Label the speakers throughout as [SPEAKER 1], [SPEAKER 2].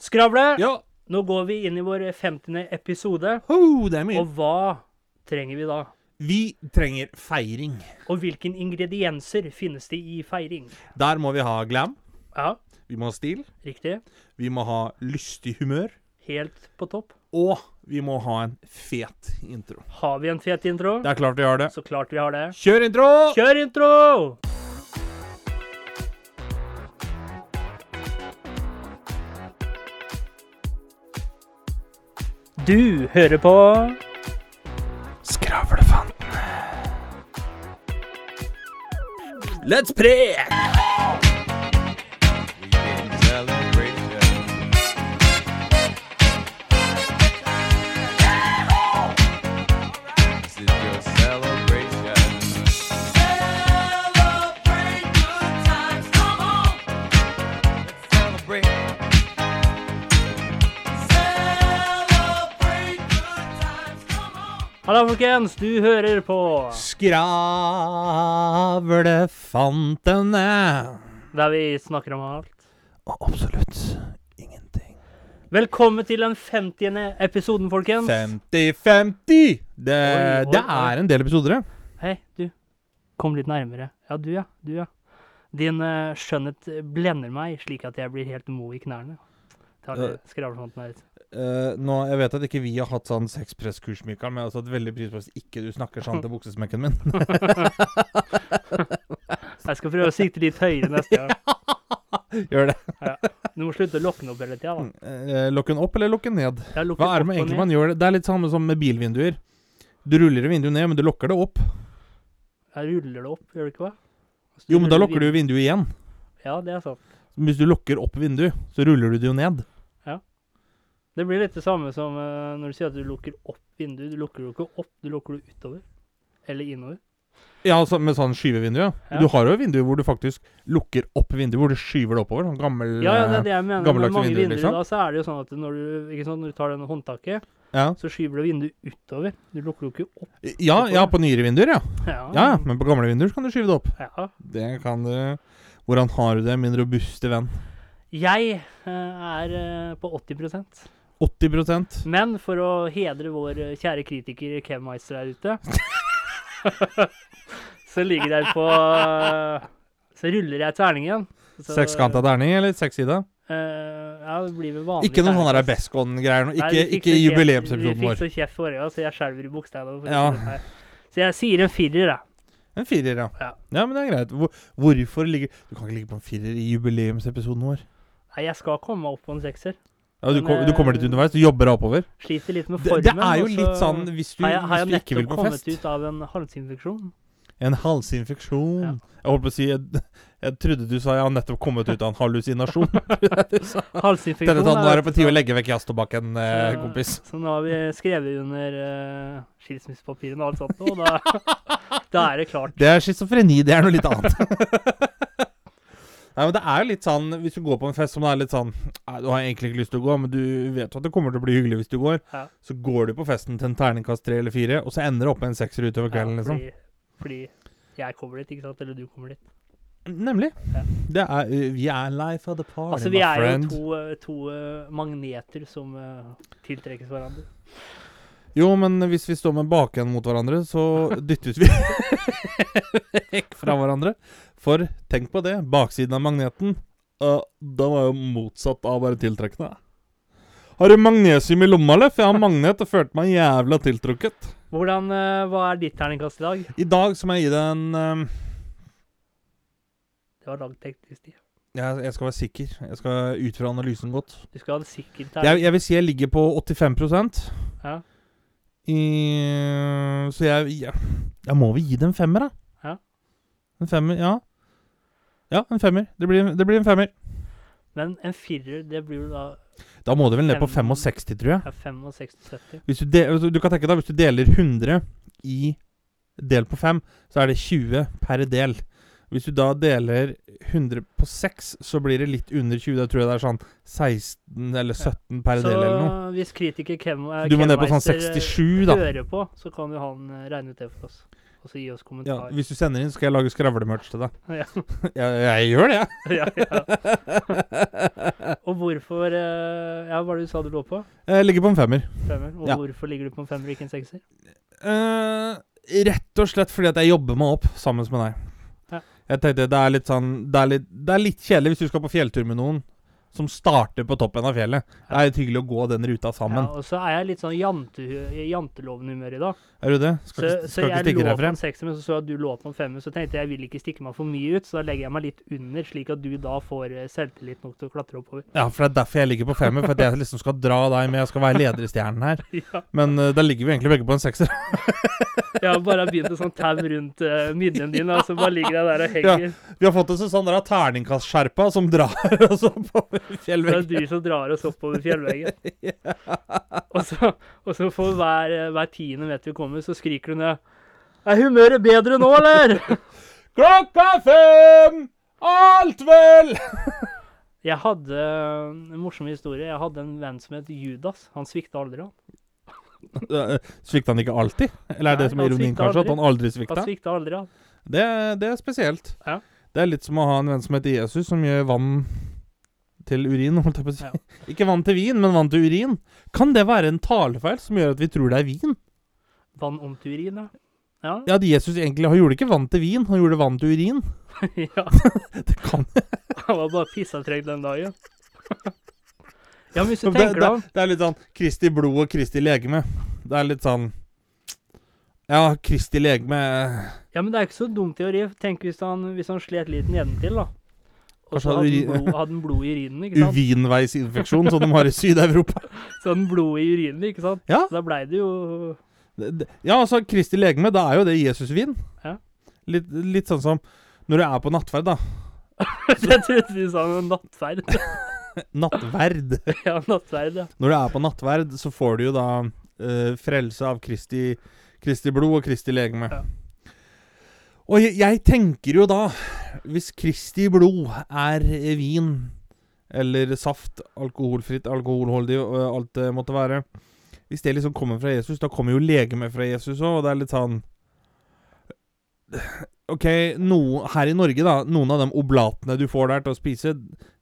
[SPEAKER 1] Skravle!
[SPEAKER 2] Ja.
[SPEAKER 1] Nå går vi inn i vår 50. episode.
[SPEAKER 2] Oh, det er mye.
[SPEAKER 1] Og hva trenger vi da?
[SPEAKER 2] Vi trenger feiring.
[SPEAKER 1] Og hvilke ingredienser finnes det i feiring?
[SPEAKER 2] Der må vi ha glam.
[SPEAKER 1] Ja,
[SPEAKER 2] Vi må ha stil.
[SPEAKER 1] riktig.
[SPEAKER 2] Vi må ha lystig humør.
[SPEAKER 1] Helt på topp.
[SPEAKER 2] Og vi må ha en fet intro.
[SPEAKER 1] Har vi en fet intro?
[SPEAKER 2] Det er klart vi har det.
[SPEAKER 1] Så klart vi har det.
[SPEAKER 2] Kjør intro!
[SPEAKER 1] Kjør intro! Du hører på
[SPEAKER 2] Skravlefantene. Let's play!
[SPEAKER 1] Hallo, folkens. Du hører på
[SPEAKER 2] Skravlefantene.
[SPEAKER 1] Der vi snakker om alt.
[SPEAKER 2] Og absolutt ingenting.
[SPEAKER 1] Velkommen til den 50. episoden, folkens.
[SPEAKER 2] 50-50! Det,
[SPEAKER 1] Oi, oi,
[SPEAKER 2] det
[SPEAKER 1] oi.
[SPEAKER 2] er en del episoder, ja.
[SPEAKER 1] Hei, du. Kom litt nærmere. Ja, du, ja. Du, ja. Din uh, skjønnhet blender meg slik at jeg blir helt mo i knærne. Tar det skravlefanten her ut.
[SPEAKER 2] Eh, nå, jeg vet at ikke vi har hatt sånn sexpresskurs, Mikael, men jeg har satt veldig pris på hvis ikke du snakker sånn til buksesmekken min.
[SPEAKER 1] Jeg skal prøve å sikte litt høyere neste gang.
[SPEAKER 2] Gjør det.
[SPEAKER 1] Du må slutte å lokke den opp hele tida.
[SPEAKER 2] Uh, lokke den opp eller lokke den ned?
[SPEAKER 1] Ja,
[SPEAKER 2] Hva er det med egentlig man gjør det? Det er litt samme som med bilvinduer. Du ruller vinduet ned, men du lokker det opp.
[SPEAKER 1] Jeg ruller det opp, gjør du ikke det? Altså,
[SPEAKER 2] Jo, men da lokker du vinduet igjen.
[SPEAKER 1] Ja, det er sant.
[SPEAKER 2] Hvis du lokker opp vinduet, så ruller du det jo ned.
[SPEAKER 1] Det blir litt det samme som uh, når du sier at du lukker opp vinduet. Du lukker jo ikke opp, du lukker det utover. Eller innover.
[SPEAKER 2] Ja, altså med sånn skyvevindu, ja. Du har jo vinduer hvor du faktisk lukker opp vinduet, hvor du skyver det oppover. Sånn gammel
[SPEAKER 1] Ja, ja, det er det jeg mener. Med mange
[SPEAKER 2] vinduer, liksom.
[SPEAKER 1] da, så er det jo sånn at når du, sant, når du tar denne håndtaket,
[SPEAKER 2] ja.
[SPEAKER 1] så skyver du vinduet utover. Du lukker jo ikke opp.
[SPEAKER 2] ja, ja, på nyere vinduer, ja.
[SPEAKER 1] Ja,
[SPEAKER 2] Ja, men på gamle vinduer kan du skyve det opp.
[SPEAKER 1] ja.
[SPEAKER 2] Det kan du. Hvordan har du det, min robuste venn?
[SPEAKER 1] Jeg eh, er eh, på 80
[SPEAKER 2] 80
[SPEAKER 1] Men for å hedre vår eh, kjære kritiker Kevmeister der ute, så ligger jeg på eh, Så ruller jeg terningen.
[SPEAKER 2] Sekskanta terning eller sekssida?
[SPEAKER 1] Uh, ja, det blir vel vanlig
[SPEAKER 2] Ikke noen sånne. Bestcon-greier. Ikke, ikke jubileumsepisoden vår?
[SPEAKER 1] Vi fikk så kjeft forrige gang, så jeg skjelver i bokstavene.
[SPEAKER 2] Ja.
[SPEAKER 1] Så jeg sier en firer, da.
[SPEAKER 2] En firer, ja.
[SPEAKER 1] Ja.
[SPEAKER 2] ja. men det er greit. Hvor, hvorfor ligger Du kan ikke ligge på en firer i jubileumsepisoden vår.
[SPEAKER 1] Nei, jeg skal komme meg opp på en sekser.
[SPEAKER 2] Ja, du, kom, du kommer dit
[SPEAKER 1] eh,
[SPEAKER 2] underveis. Du jobber deg oppover.
[SPEAKER 1] Sliter litt med
[SPEAKER 2] Det,
[SPEAKER 1] formen.
[SPEAKER 2] det er jo litt sånn hvis du,
[SPEAKER 1] har jeg, har jeg
[SPEAKER 2] hvis du ikke vil
[SPEAKER 1] nettopp kommet ut av en halsinfeksjon.
[SPEAKER 2] En halsinfeksjon.
[SPEAKER 1] Ja.
[SPEAKER 2] Jeg holdt på å si jeg, jeg trodde du sa jeg har nettopp kommet ut av en hallusinasjon.
[SPEAKER 1] Halsinfeksjon
[SPEAKER 2] Denne tatt, nå er det på tide å legge vekk jazztobakken, eh, kompis.
[SPEAKER 1] Så nå har vi skrevet under eh, skilsmissepapirene og alt sånt, og da, da er det klart.
[SPEAKER 2] Det er schizofreni. Det er noe litt annet. Nei, men det er jo litt sånn Hvis du går på en fest som det er litt sånn nei, Du har egentlig ikke lyst til å gå, men du vet jo at det kommer til å bli hyggelig hvis du går.
[SPEAKER 1] Ja.
[SPEAKER 2] Så går du på festen til en terningkast tre eller fire, og så ender det opp med en sekser utover kvelden,
[SPEAKER 1] Ja,
[SPEAKER 2] liksom.
[SPEAKER 1] fordi, fordi jeg kommer dit, ikke sant? Eller du kommer dit.
[SPEAKER 2] Nemlig.
[SPEAKER 1] Ja.
[SPEAKER 2] Det er uh, Vi er life of the party,
[SPEAKER 1] Altså, vi er jo to, eh, to eh, magneter som uh, tiltrekkes hverandre.
[SPEAKER 2] Jo, men hvis vi står med bakenden mot hverandre, så dyttes vi vekk fra hverandre. For tenk på det, baksiden av magneten, uh, den var jo motsatt av å være tiltrekkende. Har du magnesium i lomma, eller? For jeg har magnet og følte meg jævla tiltrukket.
[SPEAKER 1] Hvordan, uh, Hva er ditt terningkast i dag?
[SPEAKER 2] I dag så må jeg gi det en um,
[SPEAKER 1] Det var dag teknisk tid.
[SPEAKER 2] jeg, jeg skal være sikker. Jeg skal ut fra analysen godt.
[SPEAKER 1] Du skal ha det sikkert
[SPEAKER 2] Jeg, jeg vil si jeg ligger på 85%
[SPEAKER 1] Ja.
[SPEAKER 2] i, Så jeg, jeg Jeg må vel gi det en femmer, da.
[SPEAKER 1] Ja.
[SPEAKER 2] En femmer, ja. Ja, en femmer. Det blir, det blir en femmer.
[SPEAKER 1] Men en firer, det blir jo da
[SPEAKER 2] Da må det vel ned på
[SPEAKER 1] Fem-
[SPEAKER 2] 65, tror jeg.
[SPEAKER 1] ja, 65-70.
[SPEAKER 2] Hvis du, del, du kan tenke deg, hvis du deler 100 i del på 5, så er det 20 per del. Hvis du da deler 100 på 6, så blir det litt under 20. Da tror jeg det er sånn 16 eller 17 per
[SPEAKER 1] Så
[SPEAKER 2] del eller noe.
[SPEAKER 1] Så hvis kritiker Kem, eh,
[SPEAKER 2] Du sånn
[SPEAKER 1] eh,
[SPEAKER 2] 67, da.
[SPEAKER 1] hører på, så kan jo han eh, regne ut det for oss. Og så gi oss
[SPEAKER 2] Ja, hvis du sender inn, skal jeg lage skravlemerch til deg.
[SPEAKER 1] Ja.
[SPEAKER 2] jeg, jeg gjør det, jeg.
[SPEAKER 1] ja, ja. Og hvorfor uh, ja, hva var det du sa du lå på?
[SPEAKER 2] Jeg ligger på en femmer.
[SPEAKER 1] Femmer. Og
[SPEAKER 2] Ja.
[SPEAKER 1] hvorfor ligger du på en femmer, ikke en sekser?
[SPEAKER 2] Uh, rett og slett fordi at jeg jobber meg opp sammen med deg.
[SPEAKER 1] Ja.
[SPEAKER 2] Jeg tenkte det er litt sånn Det er litt, det er litt kjedelig hvis du skal på fjelltur med noen som starter på toppen av fjellet. Det er litt hyggelig å gå den ruta sammen.
[SPEAKER 1] Ja, og så er jeg litt sånn jante, janteloven-humør i dag.
[SPEAKER 2] Er du det? Skal,
[SPEAKER 1] Så,
[SPEAKER 2] ikke-
[SPEAKER 1] så
[SPEAKER 2] frem? Så
[SPEAKER 1] jeg lå på en sekser, men så så jeg at du lå på en femmer, så tenkte jeg jeg vil ikke stikke meg for mye ut, så da legger jeg meg litt under, slik at du da får eh, selvtillit nok til å klatre oppover.
[SPEAKER 2] Ja, for det er derfor jeg ligger på femmer. For at jeg liksom skal dra deg med. Jeg skal være leder i stjernen her.
[SPEAKER 1] ja.
[SPEAKER 2] Men uh, da ligger vi egentlig begge på en sekser.
[SPEAKER 1] Jeg har bare begynt å sånn tau rundt uh, midjen din, og så bare ligger jeg der og henger.
[SPEAKER 2] Vi har fått en sånn der terningkastskjerpa som drar oss oppover
[SPEAKER 1] det er du som drar oss oppover fjellveggen. Og så, og så for hver, hver tiende meter vi kommer, så skriker du ned Er humøret bedre nå, eller?
[SPEAKER 2] Klokka fem! Alt vel!
[SPEAKER 1] Jeg hadde en morsom historie. Jeg hadde en venn som het Judas. Han svikta aldri, han.
[SPEAKER 2] Svikta han ikke alltid? Eller er det
[SPEAKER 1] Nei,
[SPEAKER 2] som er
[SPEAKER 1] han
[SPEAKER 2] ironien,
[SPEAKER 1] kanskje?
[SPEAKER 2] kanskje? At han aldri
[SPEAKER 1] Han
[SPEAKER 2] svikta?
[SPEAKER 1] svikta aldri, han.
[SPEAKER 2] Det, det er spesielt.
[SPEAKER 1] Ja.
[SPEAKER 2] Det er litt som å ha en venn som heter Jesus, som gjør vann til urin, holdt jeg på å si.
[SPEAKER 1] Ja.
[SPEAKER 2] Ikke vann til vin, men vann til urin. Kan det være en talefeil som gjør at vi tror det er vin?
[SPEAKER 1] Vann om til urin, ja. Ja.
[SPEAKER 2] Ja, at Jesus egentlig Han gjorde ikke vann til vin, han gjorde vann til urin.
[SPEAKER 1] ja.
[SPEAKER 2] Det kan
[SPEAKER 1] Han var bare pissetreg den dagen. ja, men hvis du
[SPEAKER 2] det,
[SPEAKER 1] tenker deg om
[SPEAKER 2] det er litt sånn Kristi blod og Kristi legeme. Det er litt sånn Ja, Kristi legeme
[SPEAKER 1] Ja, men det er ikke så dum teori. Tenk hvis han, hvis han slet litt nedentil, da. Og så hadde
[SPEAKER 2] den
[SPEAKER 1] blod, hadde blod i urinen, ikke sant?
[SPEAKER 2] urinveisinfeksjon, som de har i Syd-Europa.
[SPEAKER 1] Så hadde den blod i urinen, ikke sant?
[SPEAKER 2] Ja.
[SPEAKER 1] Så da blei det jo
[SPEAKER 2] Ja, altså, Kristi legeme, da er jo det Jesusvin.
[SPEAKER 1] Ja.
[SPEAKER 2] Litt, litt sånn som når du er på nattferd, da.
[SPEAKER 1] Jeg trodde du sa noe nattferd.
[SPEAKER 2] Nattverd.
[SPEAKER 1] ja, nattverd, ja.
[SPEAKER 2] Når du er på nattverd, så får du jo da uh, frelse av Kristi, Kristi blod og Kristi legeme.
[SPEAKER 1] Ja.
[SPEAKER 2] Og jeg, jeg tenker jo da, hvis Kristi blod er vin eller saft, alkoholfritt, alkoholholdig og alt det måtte være Hvis det liksom kommer fra Jesus, da kommer jo legemet fra Jesus òg, og det er litt sånn OK, no, her i Norge, da, noen av de oblatene du får der til å spise,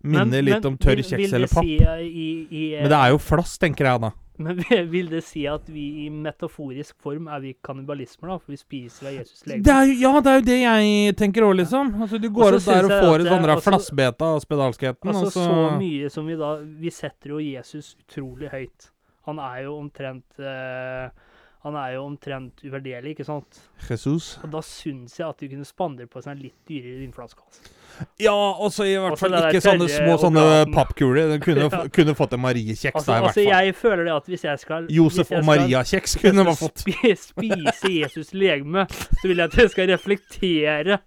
[SPEAKER 2] minner litt om tørr kjeks eller papp.
[SPEAKER 1] Si, uh, i, i, eh,
[SPEAKER 2] Men det er jo flass, tenker jeg da.
[SPEAKER 1] Men vil- det si at vi i metaforisk form er vi kannibalismer, da? For vi spiser av Jesus legeme?
[SPEAKER 2] Ja, det er jo det jeg tenker òg, liksom. Altså, du går opp der og får et sånn
[SPEAKER 1] altså-
[SPEAKER 2] flassbeta av spedalskheten,
[SPEAKER 1] Altså,
[SPEAKER 2] og så
[SPEAKER 1] så mye som vi da Vi setter jo Jesus utrolig høyt. Han er jo omtrent eh, Han er jo omtrent uvurderlig, ikke sant?
[SPEAKER 2] Jesus.
[SPEAKER 1] Og da syns jeg at du kunne spandere på seg en litt dyrere vinflaske. Altså.
[SPEAKER 2] Ja, og så i hvert fall ikke sånne små sånne pappkuler. Den kunne,
[SPEAKER 1] Ja.
[SPEAKER 2] kunne fått en Mariekjeks
[SPEAKER 1] Altså,
[SPEAKER 2] der, i hvert fall.
[SPEAKER 1] altså, jeg føler det at hvis jeg skal
[SPEAKER 2] Josef
[SPEAKER 1] jeg
[SPEAKER 2] og Maria-kjeks kunne man fått.
[SPEAKER 1] Spise Jesus legeme, så vil jeg at jeg skal reflektere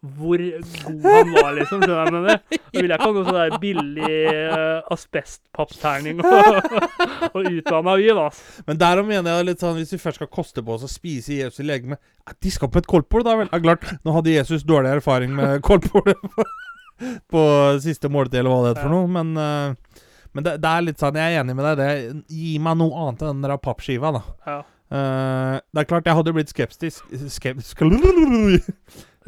[SPEAKER 1] hvor god han var, liksom. Skjønner du hva jeg mener? Da vil jeg ikke ha noe sånn der billig uh, asbestpappterning og, og utvanna vin, altså.
[SPEAKER 2] Men derom mener jeg litt sånn Hvis vi først skal koste på oss å spise Jesus legeme skal på et koldtbord, da vel? Ja, klart. Nå hadde Jesus dårlig erfaring med koldtbordet på, på siste måltid, eller hva det heter for noe, men uh, men det, det er litt sånn, jeg er enig med deg. Det, gi meg noe annet enn den der pappskiva, da.
[SPEAKER 1] Ja.
[SPEAKER 2] Uh, det er klart jeg hadde blitt skeptisk skep,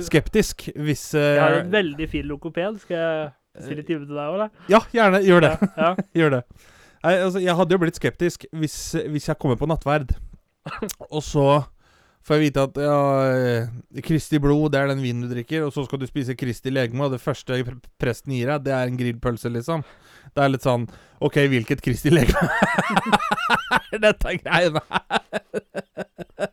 [SPEAKER 2] Skeptisk hvis uh,
[SPEAKER 1] Jeg har en veldig fin lokoped. Skal jeg si litt time til deg òg, da?
[SPEAKER 2] Ja, gjerne. Gjør det.
[SPEAKER 1] Ja, ja.
[SPEAKER 2] Gjør det. Nei, altså, jeg hadde jo blitt skeptisk hvis, hvis jeg kommer på nattverd, og så får jeg vite at ja, eh, Kristi blod, det er den vinen du drikker, og så skal du spise Kristi legeme, og det første pre- presten gir deg, det er en grillpølse, liksom. Det er litt sånn OK, hvilket Kristi legeme er dette greiene her?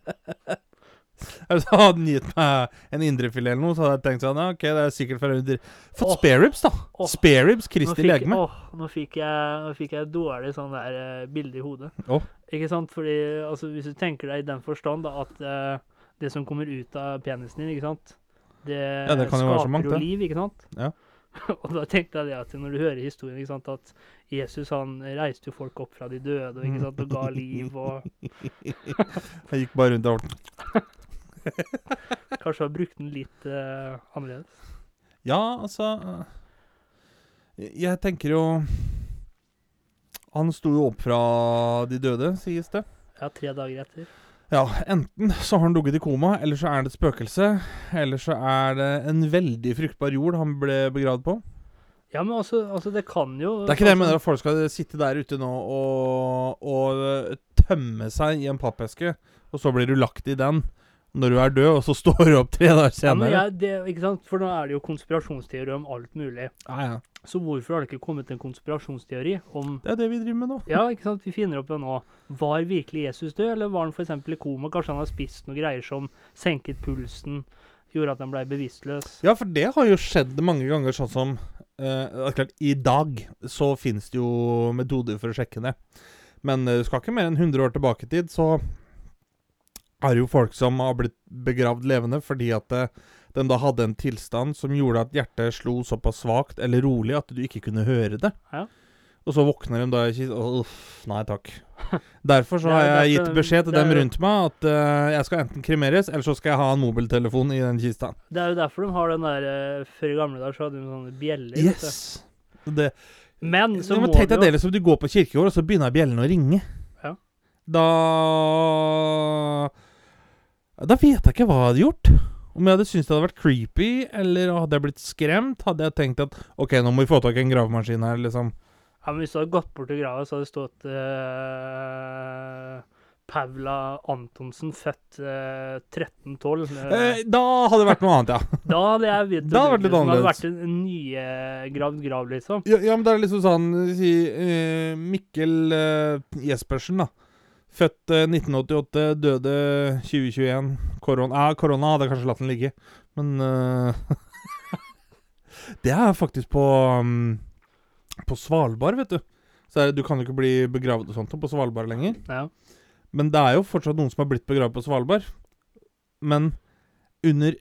[SPEAKER 2] Hvis jeg hadde gitt meg en indrefilet eller noe, så hadde jeg tenkt sånn ja, OK, det er sikkert fra under Fått
[SPEAKER 1] oh,
[SPEAKER 2] spareribs, da.
[SPEAKER 1] Oh,
[SPEAKER 2] Spareribs, Kristi legeme.
[SPEAKER 1] Åh, nå fikk jeg, nå fikk jeg dårlig sånn der uh, bilde i hodet.
[SPEAKER 2] Åh.
[SPEAKER 1] Ikke sant? Fordi altså, hvis du tenker deg i den forstand da, at uh, det som kommer ut av penisen din, ikke sant Det,
[SPEAKER 2] Ja, det
[SPEAKER 1] skaper
[SPEAKER 2] mangt,
[SPEAKER 1] jo liv, ikke sant?
[SPEAKER 2] Ja.
[SPEAKER 1] og da tenkte jeg det at når du hører historien, ikke sant, at Jesus han reiste jo folk opp fra de døde og, ikke sant, og ga liv og
[SPEAKER 2] Jeg gikk bare rundt og
[SPEAKER 1] Kanskje har brukt den litt uh, annerledes.
[SPEAKER 2] Ja, altså øh, Jeg tenker jo Han sto jo opp fra de døde, sies det.
[SPEAKER 1] Ja, tre dager etter.
[SPEAKER 2] Ja, enten så har han ligget i koma, eller så er det et spøkelse. Eller så er det en veldig fruktbar jord han ble begravd på.
[SPEAKER 1] Ja, men altså, altså det kan jo
[SPEAKER 2] Det er ikke det jeg mener at folk skal sitte der ute nå og, og øh, tømme seg i en pappeske, og så blir du lagt i den når du er død, og så står du opp tre dager
[SPEAKER 1] Ja, men
[SPEAKER 2] senere.
[SPEAKER 1] jeg, det, ikke sant? For nå er det jo konspirasjonsteori om alt mulig.
[SPEAKER 2] Ja, ja.
[SPEAKER 1] Så hvorfor har det ikke kommet en konspirasjonsteori om
[SPEAKER 2] Det er det vi driver med nå.
[SPEAKER 1] Ja, ikke sant? Vi finner opp det nå. Var virkelig Jesus død, eller var han f.eks. i koma? Kanskje han har spist noen greier som senket pulsen, gjorde at han ble bevisstløs?
[SPEAKER 2] Ja, for det har jo skjedd mange ganger, sånn som uh, klart, I dag så finnes det jo metoder for å sjekke det. Men eh, du skal ikke mer enn 100 år tilbake i tid, så er det jo folk som har blitt begravd levende fordi at eh, de da hadde en tilstand som gjorde at hjertet slo såpass svakt eller rolig at du ikke kunne høre det.
[SPEAKER 1] Ja.
[SPEAKER 2] Og så våkner de da i kista Uff, nei takk. Derfor så har jeg gitt beskjed til dem rundt meg at uh, jeg skal enten kremeres, eller så skal jeg ha en mobiltelefon i den kista.
[SPEAKER 1] Det er jo derfor de har den der eh, Før i gamle dager så hadde de sånne bjeller.
[SPEAKER 2] Yes! Det,
[SPEAKER 1] Men så må
[SPEAKER 2] tenk deg det liksom, du går på kirkegård, og så begynner bjellene å ringe.
[SPEAKER 1] Ja.
[SPEAKER 2] Da Da vet jeg ikke hva jeg hadde gjort. Om jeg hadde syntes det hadde vært creepy, eller hadde jeg blitt skremt, hadde jeg tenkt at OK, nå må vi få tak i en gravemaskin her, liksom.
[SPEAKER 1] ja, men Hvis du hadde gått bort til grava, så hadde det stått uh, Paula Antonsen, født uh, 1312. Eh,
[SPEAKER 2] Eh, da hadde det vært noe annet, ja.
[SPEAKER 1] da hadde jeg vite
[SPEAKER 2] da hadde vært litt
[SPEAKER 1] som hadde vært en nygravd grav, liksom.
[SPEAKER 2] ja. Ja, men det er liksom sånn Si eh, Mikkel eh, Jespersen, da. Født eh, 1988, døde 2021. Korona, ja, korona hadde jeg kanskje latt den ligge, men uh, Det er faktisk på um, På Svalbard, vet du. Så er du kan jo ikke bli begravd og sånt på Svalbard lenger.
[SPEAKER 1] Ja.
[SPEAKER 2] Men det er jo fortsatt noen som har blitt begravd på Svalbard. Men under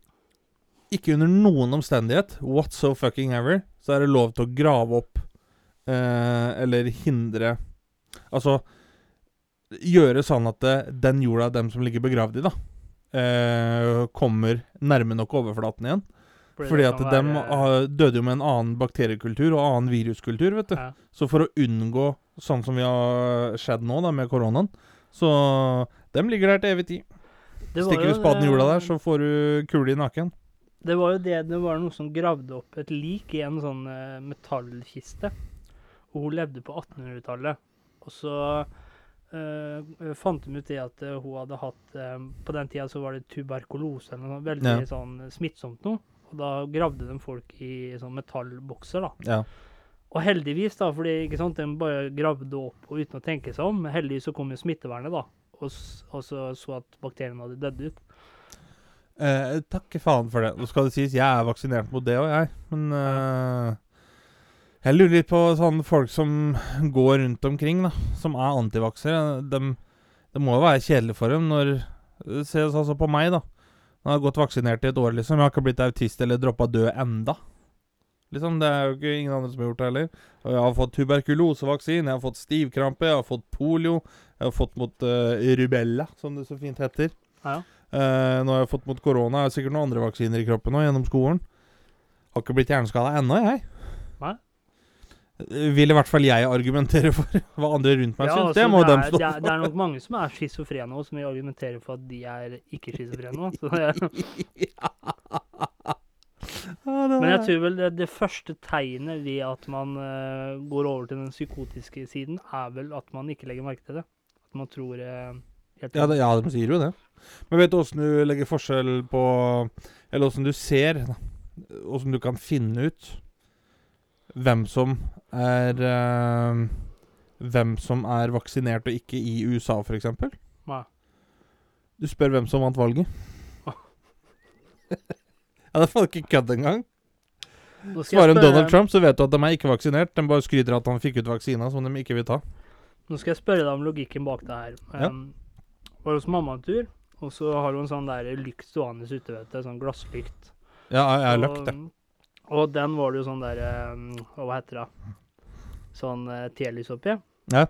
[SPEAKER 2] Ikke under noen omstendighet, what so fucking ever, så er det lov til å grave opp eh, eller hindre Altså gjøre sånn at det, den jorda dem som ligger begravd i, da, eh, kommer nærme nok overflaten igjen. Fordi
[SPEAKER 1] Fordi
[SPEAKER 2] at dem
[SPEAKER 1] være-
[SPEAKER 2] døde jo med en annen bakteriekultur og annen viruskultur, vet du.
[SPEAKER 1] ja.
[SPEAKER 2] Så for å unngå sånn som vi har skjedd nå da med koronaen, så dem ligger der til evig tid. Stikker du spaden i jorda der, så får du kule i nakken.
[SPEAKER 1] Det var jo det, det var noen som gravde opp et lik i en sånn eh, metallkiste. Og hun levde på 1800-tallet. Og så eh, fant de ut det at eh, hun hadde hatt På den tida så var det tuberkulose eller noe veldig
[SPEAKER 2] Ja.
[SPEAKER 1] sånn smittsomt noe. Og da gravde de folk i sånn metallbokser, da.
[SPEAKER 2] Ja.
[SPEAKER 1] Og heldigvis, da, fordi ikke sant, de bare gravde opp og uten å tenke seg om. Heldigvis så kom jo smittevernet, da. Og, og så så at bakteriene hadde dødd ut.
[SPEAKER 2] Eh, takk faen for det. Nå skal det sies, jeg er vaksinert mot det òg, jeg. Men eh, jeg lurer litt på sånne folk som går rundt omkring, da. Som er antivaksere. De, det må jo være kjedelig for dem når Se sånn på meg, da. Jeg har gått vaksinert i et år, liksom. Jeg har ikke blitt autist eller droppa død enda. Liksom, Det er jo ikke ingen andre som har gjort det heller. Og jeg har fått tuberkulosevaksine, jeg har fått stivkrampe, jeg har fått polio, jeg har fått mot uh, rubella, som det så fint heter.
[SPEAKER 1] Ja.
[SPEAKER 2] Uh, nå har jeg fått mot korona. Jeg har sikkert noen andre vaksiner i kroppen nå gjennom skolen. Har ikke blitt hjerneskada ennå, jeg. Vil i hvert fall jeg argumentere for hva andre rundt meg
[SPEAKER 1] Ja,
[SPEAKER 2] syns.
[SPEAKER 1] altså,
[SPEAKER 2] det må
[SPEAKER 1] det,
[SPEAKER 2] dem
[SPEAKER 1] er,
[SPEAKER 2] stå
[SPEAKER 1] det, er, det er nok mange som er schizofrene og som vil argumentere for at de er ikke schizofrene. ja. er- Men jeg tror vel det, det første tegnet ved at man uh, går over til den psykotiske siden, er vel at man ikke legger merke til det. At man tror uh, helt
[SPEAKER 2] Ja, det, ja, de sier jo det. Men vet du åssen du legger forskjell på Eller åssen du ser. Åssen du kan finne ut hvem som er eh, Hvem som er vaksinert og ikke i USA, f.eks.
[SPEAKER 1] Nei.
[SPEAKER 2] Du spør hvem som vant valget. ja, det er faen ikke kødd engang. Svarer en Donald Trump, så vet du at de er ikke vaksinert. De bare skryter at han fikk ut vaksina som de ikke vil ta.
[SPEAKER 1] Nå skal jeg spørre deg om logikken bak det her.
[SPEAKER 2] Ja.
[SPEAKER 1] Um, var hos mamma en tur, og så har hun sånn der lykt stående ute, vet du. Sånn glasslykt.
[SPEAKER 2] Ja, jeg har
[SPEAKER 1] lagt
[SPEAKER 2] løkt, jeg.
[SPEAKER 1] Og den var det jo sånn der um, Hva heter det? Sånn uh, telys oppi.
[SPEAKER 2] Ja.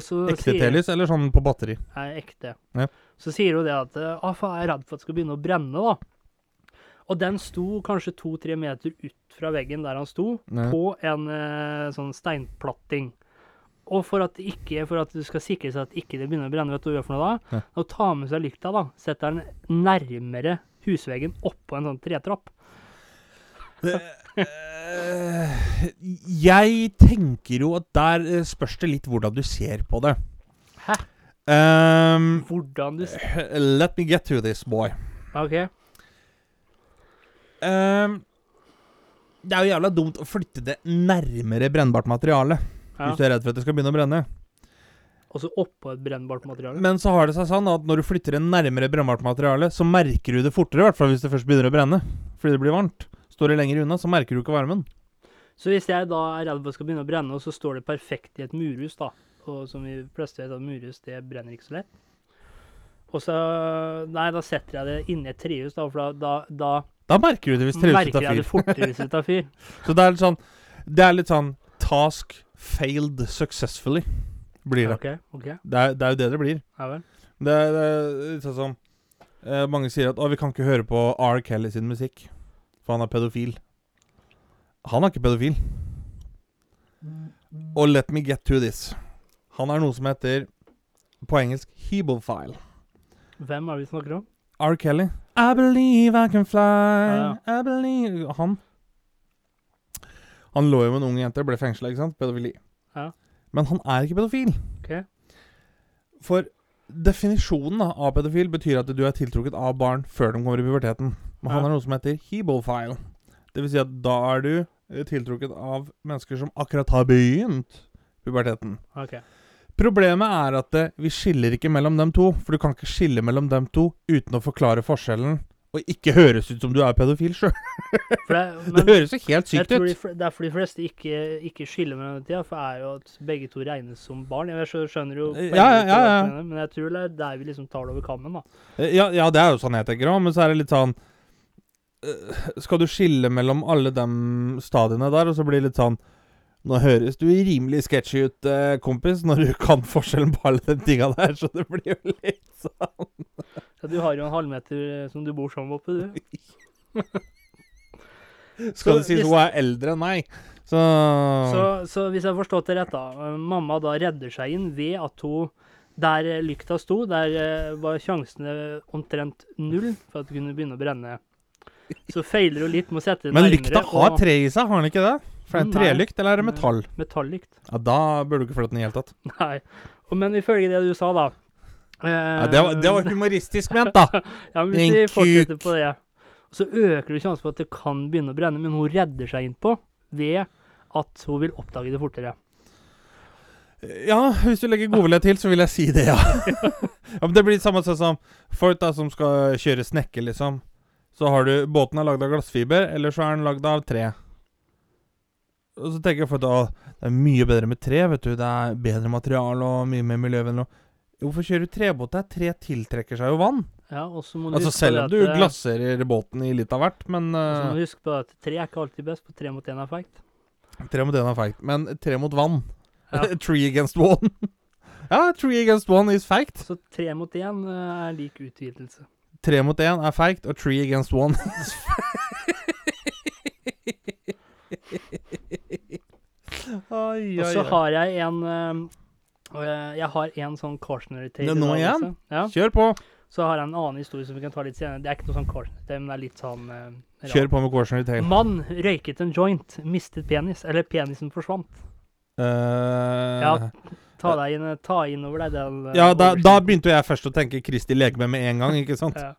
[SPEAKER 1] Så
[SPEAKER 2] Ekte telys eller sånn på batteri?
[SPEAKER 1] Nei, ekte.
[SPEAKER 2] Ja.
[SPEAKER 1] Så sier hun det at ah, faen, jeg er redd for at det skal begynne å brenne, da. Og den sto kanskje to-tre meter ut fra veggen der han sto,
[SPEAKER 2] Ja.
[SPEAKER 1] på en eh, sånn steinplatting. Og for at, ikke, for at du skal sikre seg at ikke det begynner å brenne, vet du hva du gjør for noe da?
[SPEAKER 2] Ja.
[SPEAKER 1] Å ta med seg lykta, da. Setter den nærmere husveggen oppå en sånn tretrapp.
[SPEAKER 2] Eh, Eh, jeg tenker jo at der eh, spørs det litt hvordan du ser på det.
[SPEAKER 1] Hæ?
[SPEAKER 2] Um,
[SPEAKER 1] Hvordan du ser
[SPEAKER 2] let me get to this, boy.
[SPEAKER 1] OK.
[SPEAKER 2] Um, det er jo jævla dumt å flytte det nærmere brennbart materiale.
[SPEAKER 1] Ja.
[SPEAKER 2] Hvis du er redd for at det skal begynne å brenne.
[SPEAKER 1] Og så oppå et brennbart materiale.
[SPEAKER 2] Men så har det seg sånn at når du flytter det nærmere brennbart materiale, så merker du det fortere, i hvert fall hvis det først begynner å brenne. Fordi det blir varmt. Står det lenger unna, så merker du ikke varmen.
[SPEAKER 1] Så hvis jeg da er redd for at skal begynne å brenne, og så står det perfekt i et murhus, da, og som vi fleste vet at murhus, det brenner ikke så lett. Og så Nei, da setter jeg det inni et trehus, da, for da, da, da
[SPEAKER 2] merker du det hvis trehuset
[SPEAKER 1] merker
[SPEAKER 2] tar
[SPEAKER 1] jeg det
[SPEAKER 2] fyr.
[SPEAKER 1] fortere hvis det tar fyr.
[SPEAKER 2] Så det er litt sånn Det er litt sånn task failed successfully, blir det.
[SPEAKER 1] Okay, okay.
[SPEAKER 2] Det er, det er jo det det blir.
[SPEAKER 1] ja vel.
[SPEAKER 2] Det er, det er litt sånn som eh, Mange sier at å, vi kan ikke høre på R. Kelly sin musikk, for han er pedofil. Han er ikke pedofil. Og let me get to this. Han er noe som heter på engelsk hebelfile.
[SPEAKER 1] Hvem er det vi snakker om?
[SPEAKER 2] R. Kelly. I believe I can fly.
[SPEAKER 1] Ja,
[SPEAKER 2] I believe Han Han lå jo med en ung jente, ble fengsla, ikke sant? Pedofili.
[SPEAKER 1] Ja.
[SPEAKER 2] Men han er ikke pedofil.
[SPEAKER 1] Okay.
[SPEAKER 2] For definisjonen av pedofil betyr at du er tiltrukket av barn før de kommer i puberteten. Men han
[SPEAKER 1] Ja.
[SPEAKER 2] er noe som heter hebofile. Det vil si at da er du eh, tiltrukket av mennesker som akkurat har begynt puberteten.
[SPEAKER 1] Okay.
[SPEAKER 2] Problemet er at det, vi skiller ikke mellom dem to. For du kan ikke skille mellom dem to uten å forklare forskjellen. Og ikke høres ut som du er pedofil sjøl.
[SPEAKER 1] Det,
[SPEAKER 2] Det høres jo helt sykt
[SPEAKER 1] de,
[SPEAKER 2] ut.
[SPEAKER 1] det er for de fleste ikke, ikke skiller mellom dem tida, for det er jo at begge to regnes som barn. Jeg skjø- skjønner jo
[SPEAKER 2] Ja, ja, ja, ja.
[SPEAKER 1] det, Men jeg tror det er der vi liksom tar det over kammen, da.
[SPEAKER 2] Eh, Ja, ja, det er jo sånn jeg tenker òg, men så er det litt sånn eh, Skal du skille mellom alle de stadiene der, og så blir det litt sånn Nå høres du rimelig sketchy ut, eh, kompis, når du kan forskjellen på alle de tinga der, så det blir jo litt sånn
[SPEAKER 1] Ja, du har jo en halvmeter eh, som du bor sammen oppe, du.
[SPEAKER 2] Skal det sies hun er eldre Nei. så,
[SPEAKER 1] Så, så hvis jeg har forstått det rett, da. eh, Mamma da redder seg inn ved at hun Der eh, lykta sto, der eh, var sjansene omtrent null for at det kunne begynne å brenne. Så feiler du litt med å sette det
[SPEAKER 2] Men
[SPEAKER 1] nærmere.
[SPEAKER 2] lykta har tre i seg, har den ikke det? For det er en trelykt, eller er det metall?
[SPEAKER 1] Metallykt.
[SPEAKER 2] Ja, Da burde du ikke flytte den i det hele tatt.
[SPEAKER 1] Nei. Og, men ifølge det du sa, da eh,
[SPEAKER 2] Ja, det, var, det var humoristisk ment, da.
[SPEAKER 1] Ja, men hvis vi fortsetter på det, så øker det sjansen for at det kan begynne å brenne, men hun redder seg innpå ved at hun vil oppdage det fortere.
[SPEAKER 2] Ja, hvis du legger godvilje til, så vil jeg si det, ja. ja men det blir samme sånn som folk da som skal kjøre snekker, liksom. Så har du Båten er lagd av glassfiber, eller så er den lagd av tre. Og så tenker jeg for at det er mye bedre med tre, vet du. Det er bedre material og mye mer miljøvennlig. Hvorfor kjører du trebåt der? Tre tiltrekker seg jo vann.
[SPEAKER 1] Ja, og så må du
[SPEAKER 2] Altså selv om du
[SPEAKER 1] eh,
[SPEAKER 2] glasserer båten i litt av hvert, men
[SPEAKER 1] Så må du huske på at tre er ikke alltid best, på tre mot én er feigt.
[SPEAKER 2] tre mot én er feigt. Men tre mot vann.
[SPEAKER 1] Ja.
[SPEAKER 2] Tree against one. ja, tree against one is feigt.
[SPEAKER 1] Så tre mot én eh, er lik utvidelse.
[SPEAKER 2] Tre mot én er feigt, og three against one is Oi,
[SPEAKER 1] Og så
[SPEAKER 2] oi.
[SPEAKER 1] har jeg en eh, jeg, har en sånn cautionary tale.
[SPEAKER 2] Det er
[SPEAKER 1] i
[SPEAKER 2] nå
[SPEAKER 1] dag
[SPEAKER 2] igjen?
[SPEAKER 1] også. Ja.
[SPEAKER 2] Kjør på.
[SPEAKER 1] Så har jeg en annen historie som vi kan ta litt senere. Det er ikke noe sånn cautionary tale, men det er litt sånn eh, rar.
[SPEAKER 2] Kjør på med cautionary tale.
[SPEAKER 1] Mann røyket en joint, mistet penis. Eller penisen forsvant.
[SPEAKER 2] Eh,
[SPEAKER 1] Ja, Ta, deg inn, ta inn over deg den eh,
[SPEAKER 2] ja, da, da begynte jeg først å tenke Kristi legeme med en gang, ikke sant?
[SPEAKER 1] Ja.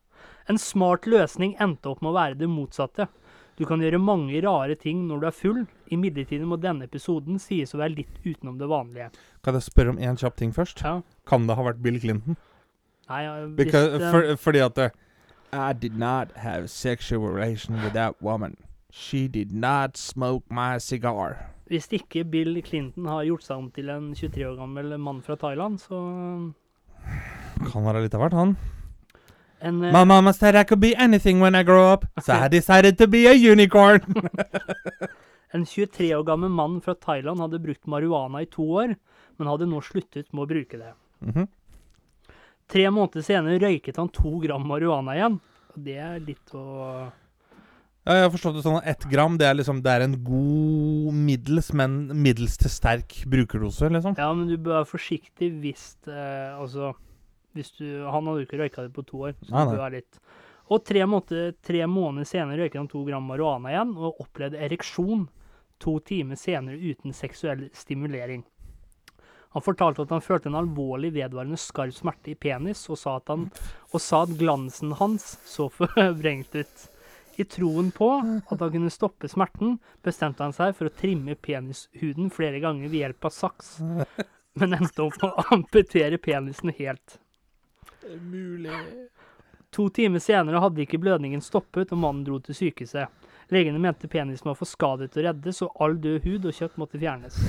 [SPEAKER 1] En smart løsning endte opp med å være det motsatte. Du kan gjøre mange rare ting når du er full. Imidlertid må denne episoden sies å være litt utenom det vanlige.
[SPEAKER 2] Kan jeg spørre om én kjapp ting først?
[SPEAKER 1] Ja.
[SPEAKER 2] Kan det ha vært Bill Clinton?
[SPEAKER 1] Nei, hvis,
[SPEAKER 2] Because,
[SPEAKER 1] eh,
[SPEAKER 2] for, fordi at eh, I did not have sexual relation with that woman. She did not smoke my cigar.
[SPEAKER 1] Hvis ikke Bill Clinton har gjort seg om til en 23 år gammel mann fra Thailand, så
[SPEAKER 2] Kan være litt av hvert, han.
[SPEAKER 1] en, uh,
[SPEAKER 2] My mama said I could be anything when I grow up, so I decided to be a unicorn.
[SPEAKER 1] En 23 år gammel mann fra Thailand hadde brukt marihuana i to år, men hadde nå sluttet med å bruke det.
[SPEAKER 2] Mhm.
[SPEAKER 1] Tre måneder senere røyket han to gram marihuana igjen. Det er litt å
[SPEAKER 2] Ja, jeg har forstått det sånn at ett gram det er liksom Det er en god middels, men middels til sterk brukerdose, liksom.
[SPEAKER 1] Ja, men du bør være forsiktig hvis eh, Altså hvis du, Han hadde jo ikke røyka det på to år, så
[SPEAKER 2] Nei,
[SPEAKER 1] du bør være litt Og tre måneder, tre måneder senere røyket han to gram marihuana igjen og opplevde ereksjon to timer senere uten seksuell stimulering. Han fortalte at han følte en alvorlig vedvarende skarp smerte i penis, og sa at, han, og sa at glansen hans så forvrengt ut. I troen på at han kunne stoppe smerten, bestemte han seg for å trimme penishuden flere ganger ved hjelp av saks, men endte opp med å amputere penisen helt.
[SPEAKER 2] Mulig
[SPEAKER 1] To timer senere hadde ikke blødningen stoppet, og mannen dro til sykehuset. Legene mente penisen var for skadet til å reddes, og all død hud og kjøtt måtte fjernes.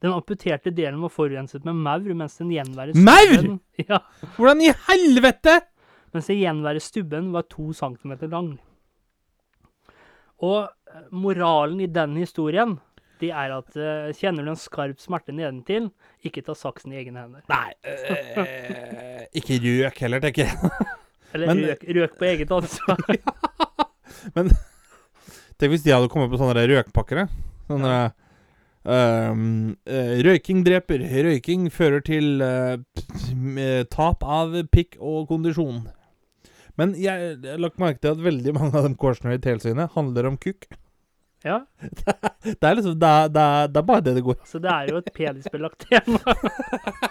[SPEAKER 1] Den amputerte delen var forurenset med maur, mens den gjenværende
[SPEAKER 2] Maur?!
[SPEAKER 1] Ja,
[SPEAKER 2] Hvordan i helvete?!
[SPEAKER 1] Mens det gjenværende stubben var to centimeter lang. Og eh, moralen i den historien, det er at uh, kjenner du en skarp smerte nedentil, ikke ta saksen i egne hender.
[SPEAKER 2] Nei øh, Ikke røk heller, tenker jeg.
[SPEAKER 1] Eller
[SPEAKER 2] Men-
[SPEAKER 1] røk, røk på eget ansvar.
[SPEAKER 2] Men Tenk hvis de hadde kommet på sånne der røkpakker. Sånne ja. eh, Røyking dreper. Røyking fører til uh, tap av pikk og kondisjon. Men jeg jeg har lagt merke til at veldig mange av de korsene i telsynet handler om kukk.
[SPEAKER 1] Ja,
[SPEAKER 2] Det er liksom, det er, det er, det er bare det det går
[SPEAKER 1] så det er jo et penisbelagt tema.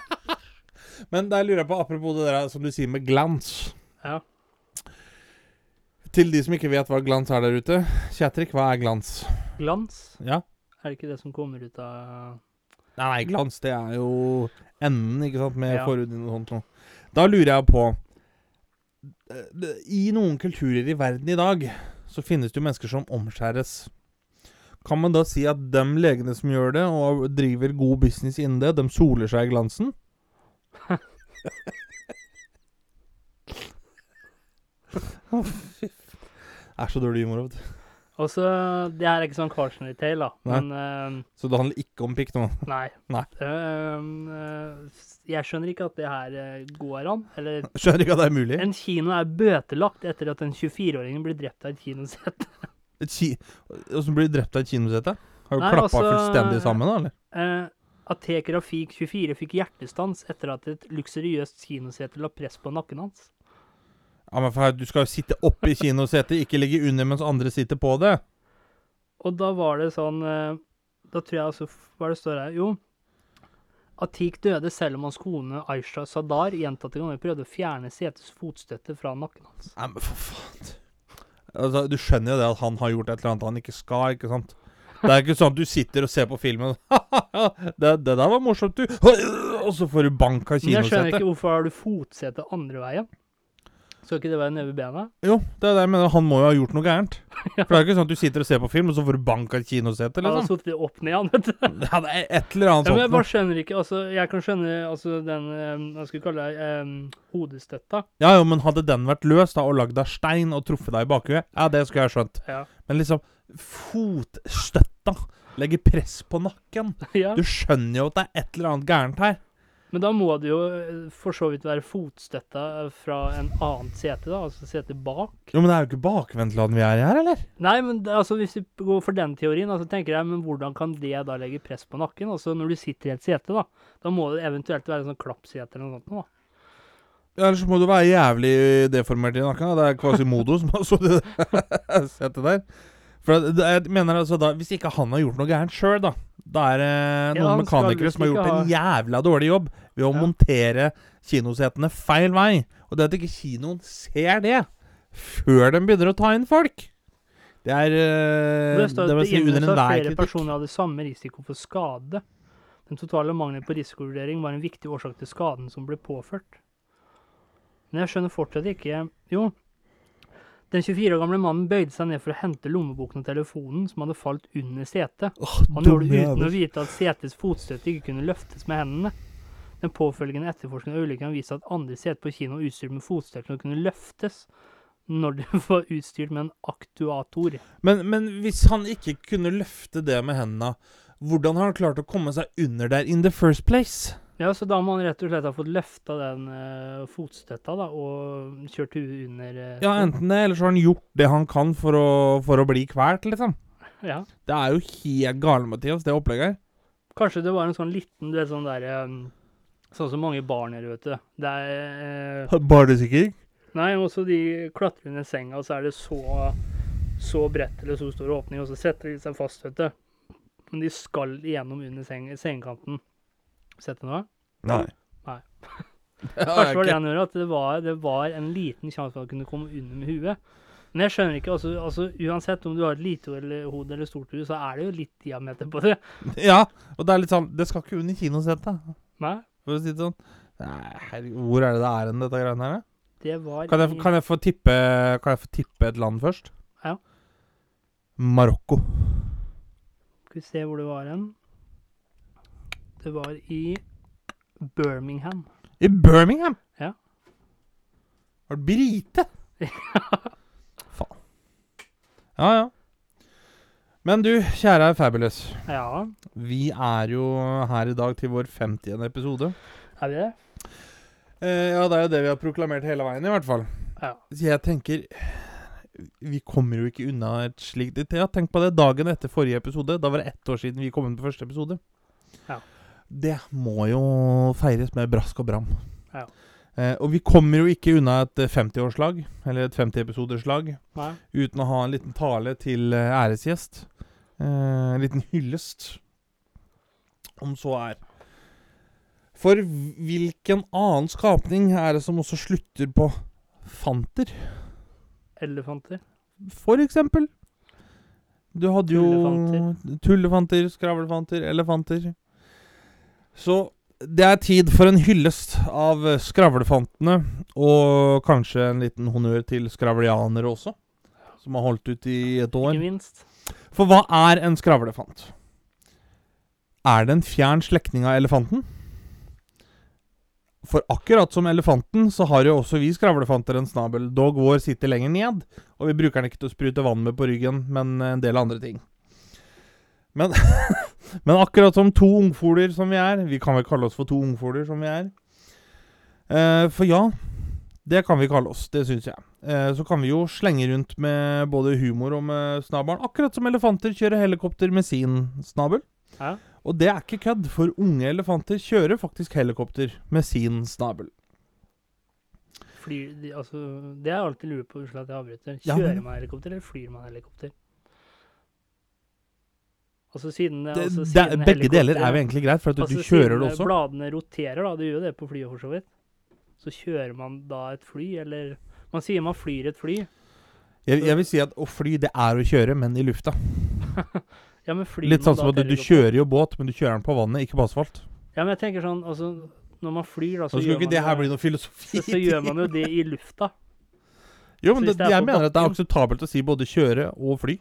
[SPEAKER 2] Men der lurer jeg på, apropos det der som du sier med glans.
[SPEAKER 1] Ja.
[SPEAKER 2] Til de som ikke vet hva glans er der ute. Kjetrik, hva er glans?
[SPEAKER 1] Glans,
[SPEAKER 2] Ja?
[SPEAKER 1] er det ikke det som kommer ut av
[SPEAKER 2] Nei, glans, det er jo enden, ikke sant, med
[SPEAKER 1] Ja.
[SPEAKER 2] forhuden og sånt. noe. Da lurer jeg på I noen kulturer i verden i dag så finnes det jo mennesker som omskjæres. Kan man da si at de legene som gjør det, og driver god business innen det, de soler seg i glansen? Det er så dårlig humor. vet du.
[SPEAKER 1] Og så, Det her er ikke sånn cautionary tale, da.
[SPEAKER 2] Nei.
[SPEAKER 1] Men uh,
[SPEAKER 2] Så det handler ikke om pikk nå?
[SPEAKER 1] nei.
[SPEAKER 2] Nei.
[SPEAKER 1] Uh, uh, jeg skjønner ikke at det her eh, går an. Eller
[SPEAKER 2] Skjønner ikke at det er mulig.
[SPEAKER 1] En kino er bøtelagt etter at en 24-åring blir drept av et kinosete.
[SPEAKER 2] Et ki Åssen blir du drept av et kinosete? Har du
[SPEAKER 1] Nei,
[SPEAKER 2] klappa
[SPEAKER 1] altså-
[SPEAKER 2] fullstendig sammen, da? eller?
[SPEAKER 1] Eh, Atek Rafik 24 fikk hjertestans etter at et luksuriøst kinosete la press på nakken hans.
[SPEAKER 2] Ja, men for Du skal jo sitte oppe i kinosetet, ikke ligge under mens andre sitter på det.
[SPEAKER 1] Og da var det sånn eh, Da tror jeg altså Hva er det står her? Jo. Atik døde selv om hans kone Aisha Sadar gjentatte ganger prøvde å fjerne setets fotstøtte fra nakken hans.
[SPEAKER 2] Nei, men for faen. Altså, du skjønner jo det at han har gjort et eller annet han ikke skal, ikke sant? Det er ikke sånn at du sitter og ser på filmen det, det der var morsomt, du. Og så får du bank av
[SPEAKER 1] Men jeg skjønner ikke hvorfor har du fotsete andre veien? Skal ikke det være nede ved bena?
[SPEAKER 2] Jo, det er det jeg mener. Han må jo ha gjort noe gærent. For det er ikke sånn at du sitter og ser på film, og så får du bank av et kinosete,
[SPEAKER 1] Han har
[SPEAKER 2] liksom.
[SPEAKER 1] sittet opp ned, han, vet du.
[SPEAKER 2] Ja, det er et eller annet
[SPEAKER 1] Ja, men jeg bare skjønner ikke altså, Jeg kan skjønne altså, den eh, Hva skal vi kalle det? um, hodestøtta.
[SPEAKER 2] Ja, jo, men hadde den vært løs da, og lagd av stein og truffet deg i bakhuet, ja, det skulle jeg skjønt.
[SPEAKER 1] Ja.
[SPEAKER 2] Men liksom Fotstøtta legger press på nakken.
[SPEAKER 1] ja.
[SPEAKER 2] Du skjønner jo at det er et eller annet gærent her.
[SPEAKER 1] Men da må det jo eh, for så vidt være fotstøtta fra en annet sete, da. Altså sete bak.
[SPEAKER 2] Jo, men det er jo ikke bakvendtland vi er i her, eller?
[SPEAKER 1] Nei, men det, altså, hvis vi går for den teorien, altså, tenker jeg, men hvordan kan det da legge press på nakken? Altså når du sitter i et sete, da. Da må det eventuelt være sånn klappsete eller noe sånt. Da.
[SPEAKER 2] Ja, Ellers må du være jævlig deformert i nakken. da. Det er Quasimodo som har sittet der. For jeg mener altså da, Hvis ikke han har gjort noe gærent sjøl, da Da er det noen
[SPEAKER 1] ja,
[SPEAKER 2] mekanikere som har gjort en jævla dårlig jobb ved å
[SPEAKER 1] Ja.
[SPEAKER 2] montere kinosetene feil vei. Og det at ikke kinoen ser det før de begynner å ta inn folk Det er uh,
[SPEAKER 1] Det står at det
[SPEAKER 2] enhver
[SPEAKER 1] flere
[SPEAKER 2] kritikk.
[SPEAKER 1] personer hadde samme risiko for skade. Den totale mangelen på risikovurdering var en viktig årsak til skaden som ble påført. Men jeg skjønner fortsatt ikke Jo. Den 24 år gamle mannen bøyde seg ned for å hente lommeboken og telefonen som hadde falt under setet. Han gjorde det uten å vite at setets fotstøtte ikke kunne løftes med hendene. Den påfølgende etterforskningen av ulykken viste at andre seter på kino var utstyrt med fotstøtte som kunne løftes når det var utstyrt med en aktuator.
[SPEAKER 2] Men, men hvis han ikke kunne løfte det med hendene, hvordan har han klart å komme seg under der in the first place?
[SPEAKER 1] Ja, så da må han rett og slett ha fått løfta den uh, fotstøtta da, og kjørt huet under uh,
[SPEAKER 2] Ja, enten det, eller så har han gjort det han kan for å, for å bli kvalt, liksom.
[SPEAKER 1] ja.
[SPEAKER 2] Det er jo helt gale, Mathias, det opplegget her.
[SPEAKER 1] Kanskje det var en sånn liten, du vet sånn der um, Sånn som mange barn gjør, vet du. Det er uh,
[SPEAKER 2] Barnesikring?
[SPEAKER 1] Nei, også de klatrer under senga, og så er det så så bredt eller så stor åpning, og så setter de seg fast, vet du. Men de skal igjennom under seng, sengekanten. Sett det nå?
[SPEAKER 2] Nei.
[SPEAKER 1] Nei. Kanskje var det han gjorde, at det var, det var en liten sjanse for at han kunne komme under med huet. Men jeg skjønner ikke, altså, altså uansett om du har et lite eller hode eller stort hode, så er det jo litt diameter på det.
[SPEAKER 2] Ja, og det er litt sånn Det skal ikke under kinosetet.
[SPEAKER 1] Nei,
[SPEAKER 2] for å si det sånn. Nei, herregud, hvor er det det er hen, dette greiene her?
[SPEAKER 1] det var
[SPEAKER 2] Kan jeg, kan, jeg få tippe, kan jeg få tippe et land først?
[SPEAKER 1] Ja.
[SPEAKER 2] Marokko.
[SPEAKER 1] Skal vi se hvor det var hen. Det var i Birmingham.
[SPEAKER 2] I Birmingham?
[SPEAKER 1] Ja.
[SPEAKER 2] Var det brite? Faen. Ja, ja. Men du, kjære Fabulous.
[SPEAKER 1] Ja,
[SPEAKER 2] Vi er jo her i dag til vår 50. episode.
[SPEAKER 1] er vi det?
[SPEAKER 2] Eh, ja, det er jo det vi har proklamert hele veien, i hvert fall.
[SPEAKER 1] Ja.
[SPEAKER 2] Så jeg tenker Vi kommer jo ikke unna et slikt Ja, tenk på det. Dagen etter forrige episode. Da var det ett år siden vi kom inn på første episode.
[SPEAKER 1] Ja.
[SPEAKER 2] Det må jo feires med brask og bram.
[SPEAKER 1] Ja.
[SPEAKER 2] Eh, og vi kommer jo ikke unna et eh, 50-årslag, eller et 50-episoderslag,
[SPEAKER 1] Nei.
[SPEAKER 2] uten å ha en liten tale til eh, æresgjest. Eh, en liten hyllest, om så er. For hvilken annen skapning er det som også slutter på fanter,
[SPEAKER 1] Elefanter.
[SPEAKER 2] for eksempel? Du hadde jo
[SPEAKER 1] Tullefanter.
[SPEAKER 2] tullefanter, skravlefanter, elefanter. Så det er tid for en hyllest av skravlefantene, og kanskje en liten honnør til skravlianere også, som har holdt ut i et år.
[SPEAKER 1] Ikke minst.
[SPEAKER 2] For hva er en skravlefant? Er det en fjern slektning av elefanten? For akkurat som elefanten, så har jo også vi skravlefanter en snabel. Dog vår sitter lenger ned, og vi bruker den ikke til å sprute vann med på ryggen, men en del andre ting. Men, men akkurat som to ungfoler som vi er Vi kan vel kalle oss for to ungfoler som vi er. Eh, for ja, det kan vi kalle oss. Det syns jeg. Eh, så kan vi jo slenge rundt med både humor og med snabelen. Akkurat som elefanter kjører helikopter med sin snabel.
[SPEAKER 1] Ja.
[SPEAKER 2] Og det er ikke kødd, for unge elefanter kjører faktisk helikopter med sin snabel.
[SPEAKER 1] Flyr de, altså, det har jeg alltid lurer på. Unnskyld at jeg avbryter.
[SPEAKER 2] Ja,
[SPEAKER 1] Kjører
[SPEAKER 2] men-
[SPEAKER 1] man helikopter, eller flyr man helikopter? Altså siden
[SPEAKER 2] Det,
[SPEAKER 1] altså,
[SPEAKER 2] det, begge deler er jo egentlig greit, for
[SPEAKER 1] altså,
[SPEAKER 2] du kjører
[SPEAKER 1] siden
[SPEAKER 2] det også.
[SPEAKER 1] bladene roterer, da. Det gjør jo det på flyet, for så vidt. Så kjører man da et fly, eller Man sier man flyr et fly.
[SPEAKER 2] Jeg, jeg vil si at å fly, det er å kjøre, men i lufta.
[SPEAKER 1] Ja, men flyr
[SPEAKER 2] Litt sånn som at du, du kjører jo båt, men du kjører den på vannet, ikke på asfalt.
[SPEAKER 1] Ja, men jeg tenker sånn, altså Når man flyr, da, så, gjør,
[SPEAKER 2] det
[SPEAKER 1] man
[SPEAKER 2] filosofi.
[SPEAKER 1] så, så gjør man jo det i lufta.
[SPEAKER 2] Jo, men det,
[SPEAKER 1] det
[SPEAKER 2] jeg mener at det er akseptabelt å si både kjøre og fly.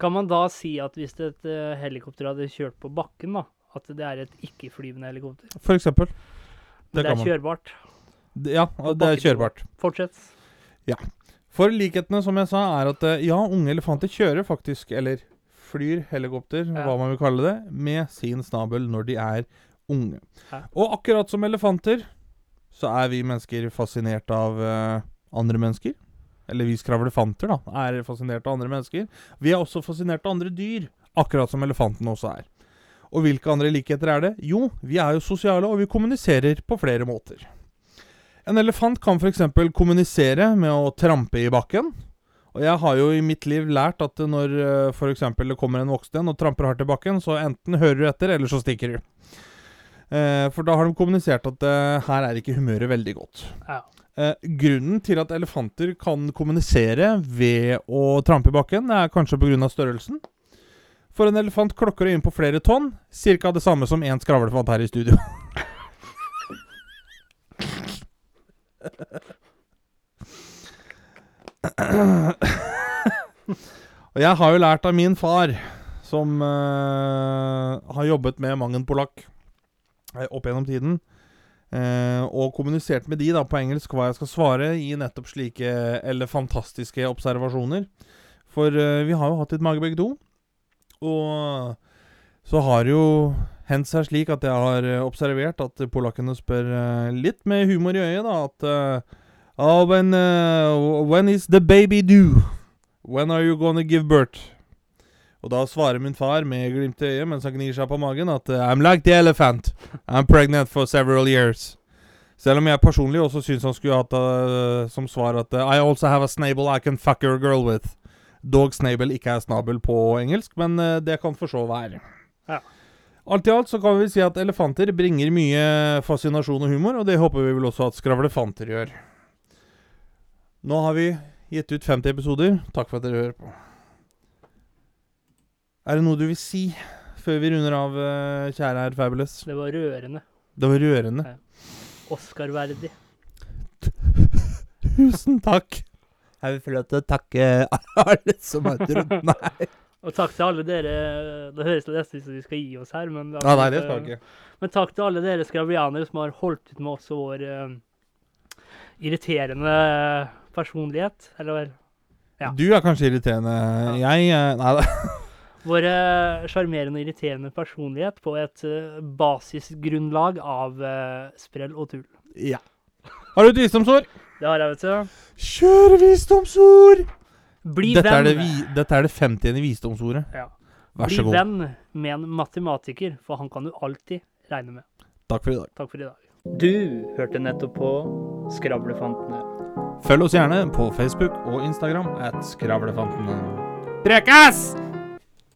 [SPEAKER 1] Kan man da si at hvis et eh, helikopter hadde kjørt på bakken, da, at det er et ikke-flyvende helikopter?
[SPEAKER 2] For eksempel.
[SPEAKER 1] Det,
[SPEAKER 2] det,
[SPEAKER 1] er kjørbart.
[SPEAKER 2] Ja, det er kjørbart.
[SPEAKER 1] Fortsett. Ja.
[SPEAKER 2] For likhetene, som jeg sa, er at eh, ja, unge elefanter kjører faktisk, eller flyr helikopter,
[SPEAKER 1] Ja.
[SPEAKER 2] hva man vil kalle det, med sin snabel når de er unge.
[SPEAKER 1] Ja.
[SPEAKER 2] Og akkurat som elefanter, så er vi mennesker fascinert av uh, andre mennesker. Eller vi skravlefanter, da, er fascinert av andre mennesker. Vi er også fascinert av andre dyr, akkurat som elefanten også er. Og hvilke andre likheter er det? Jo, vi er jo sosiale, og vi kommuniserer på flere måter. En elefant kan f.eks. kommunisere med å trampe i bakken. Og jeg har jo i mitt liv lært at når f.eks. det kommer en voksen en og tramper hardt i bakken, så enten hører du etter, eller så stikker du. Eh, for da har de kommunisert at eh, her er ikke humøret veldig godt.
[SPEAKER 1] Ja.
[SPEAKER 2] Eh, grunnen til at elefanter kan kommunisere ved å trampe i bakken, er kanskje pga. størrelsen. For en elefant klokker inn på flere tonn. Ca. det samme som én skravlefant her i studio. Og jeg har jo lært av min far, som eh, har jobbet med mang en polakk eh, opp gjennom tiden, eh, og kommunisert med de da på engelsk hva jeg skal svare i nettopp slike eller fantastiske observasjoner. For eh, vi har jo hatt litt mage begge. Og så har det jo hendt seg slik at jeg har eh, observert at polakkene spør eh, litt med humor i øyet, da, at oh, when, when is the baby due? When are you gonna give birth? Og da svarer min far med glimt i øyet mens han gnir seg på magen at eh, I'm like the elephant. I'm pregnant for several years. Selv om jeg personlig også syns han skulle hatt uh, som svar at eh, I also have a snable I can fuck your girl with. Dog snabel ikke er snabel på engelsk, men uh, det kan for så være.
[SPEAKER 1] Ja.
[SPEAKER 2] Alt i alt så kan vi si at elefanter bringer mye fascinasjon og humor, og det håper vi vel også at skravlefanter gjør. Nå har vi gitt ut 50 episoder. Takk for at dere hører på. Er det noe du vil si før vi runder av, eh, kjære herr Fabulous?
[SPEAKER 1] Det var rørende.
[SPEAKER 2] Det var rørende.
[SPEAKER 1] Oscar-verdig.
[SPEAKER 2] Tusen takk. Jeg vil få lov til å takke alle som har trodd meg.
[SPEAKER 1] Og takk til alle dere Det høres nesten ut som vi skal gi oss her, men
[SPEAKER 2] Ja, nei, det skal ikke.
[SPEAKER 1] Men takk til alle dere skravianere som har holdt ut med oss og vår uh, irriterende personlighet. Eller Ja.
[SPEAKER 2] Du er kanskje irriterende. Jeg uh, Nei da.
[SPEAKER 1] Vår sjarmerende og irriterende personlighet på et eh, basisgrunnlag av eh, sprell og tull.
[SPEAKER 2] Ja. Har du et visdomsord?
[SPEAKER 1] Det har jeg, vet du.
[SPEAKER 2] Kjør visdomsord!
[SPEAKER 1] Bli
[SPEAKER 2] Dette er, det vi, dette er det 50. visdomsordet.
[SPEAKER 1] Ja.
[SPEAKER 2] Vær så god.
[SPEAKER 1] Bli venn med en matematiker, for han kan du alltid regne med.
[SPEAKER 2] Takk for i dag.
[SPEAKER 1] Takk for i dag. Du hørte nettopp på Skravlefantene.
[SPEAKER 2] Følg oss gjerne på Facebook og Instagram at Skravlefantene. Prekas!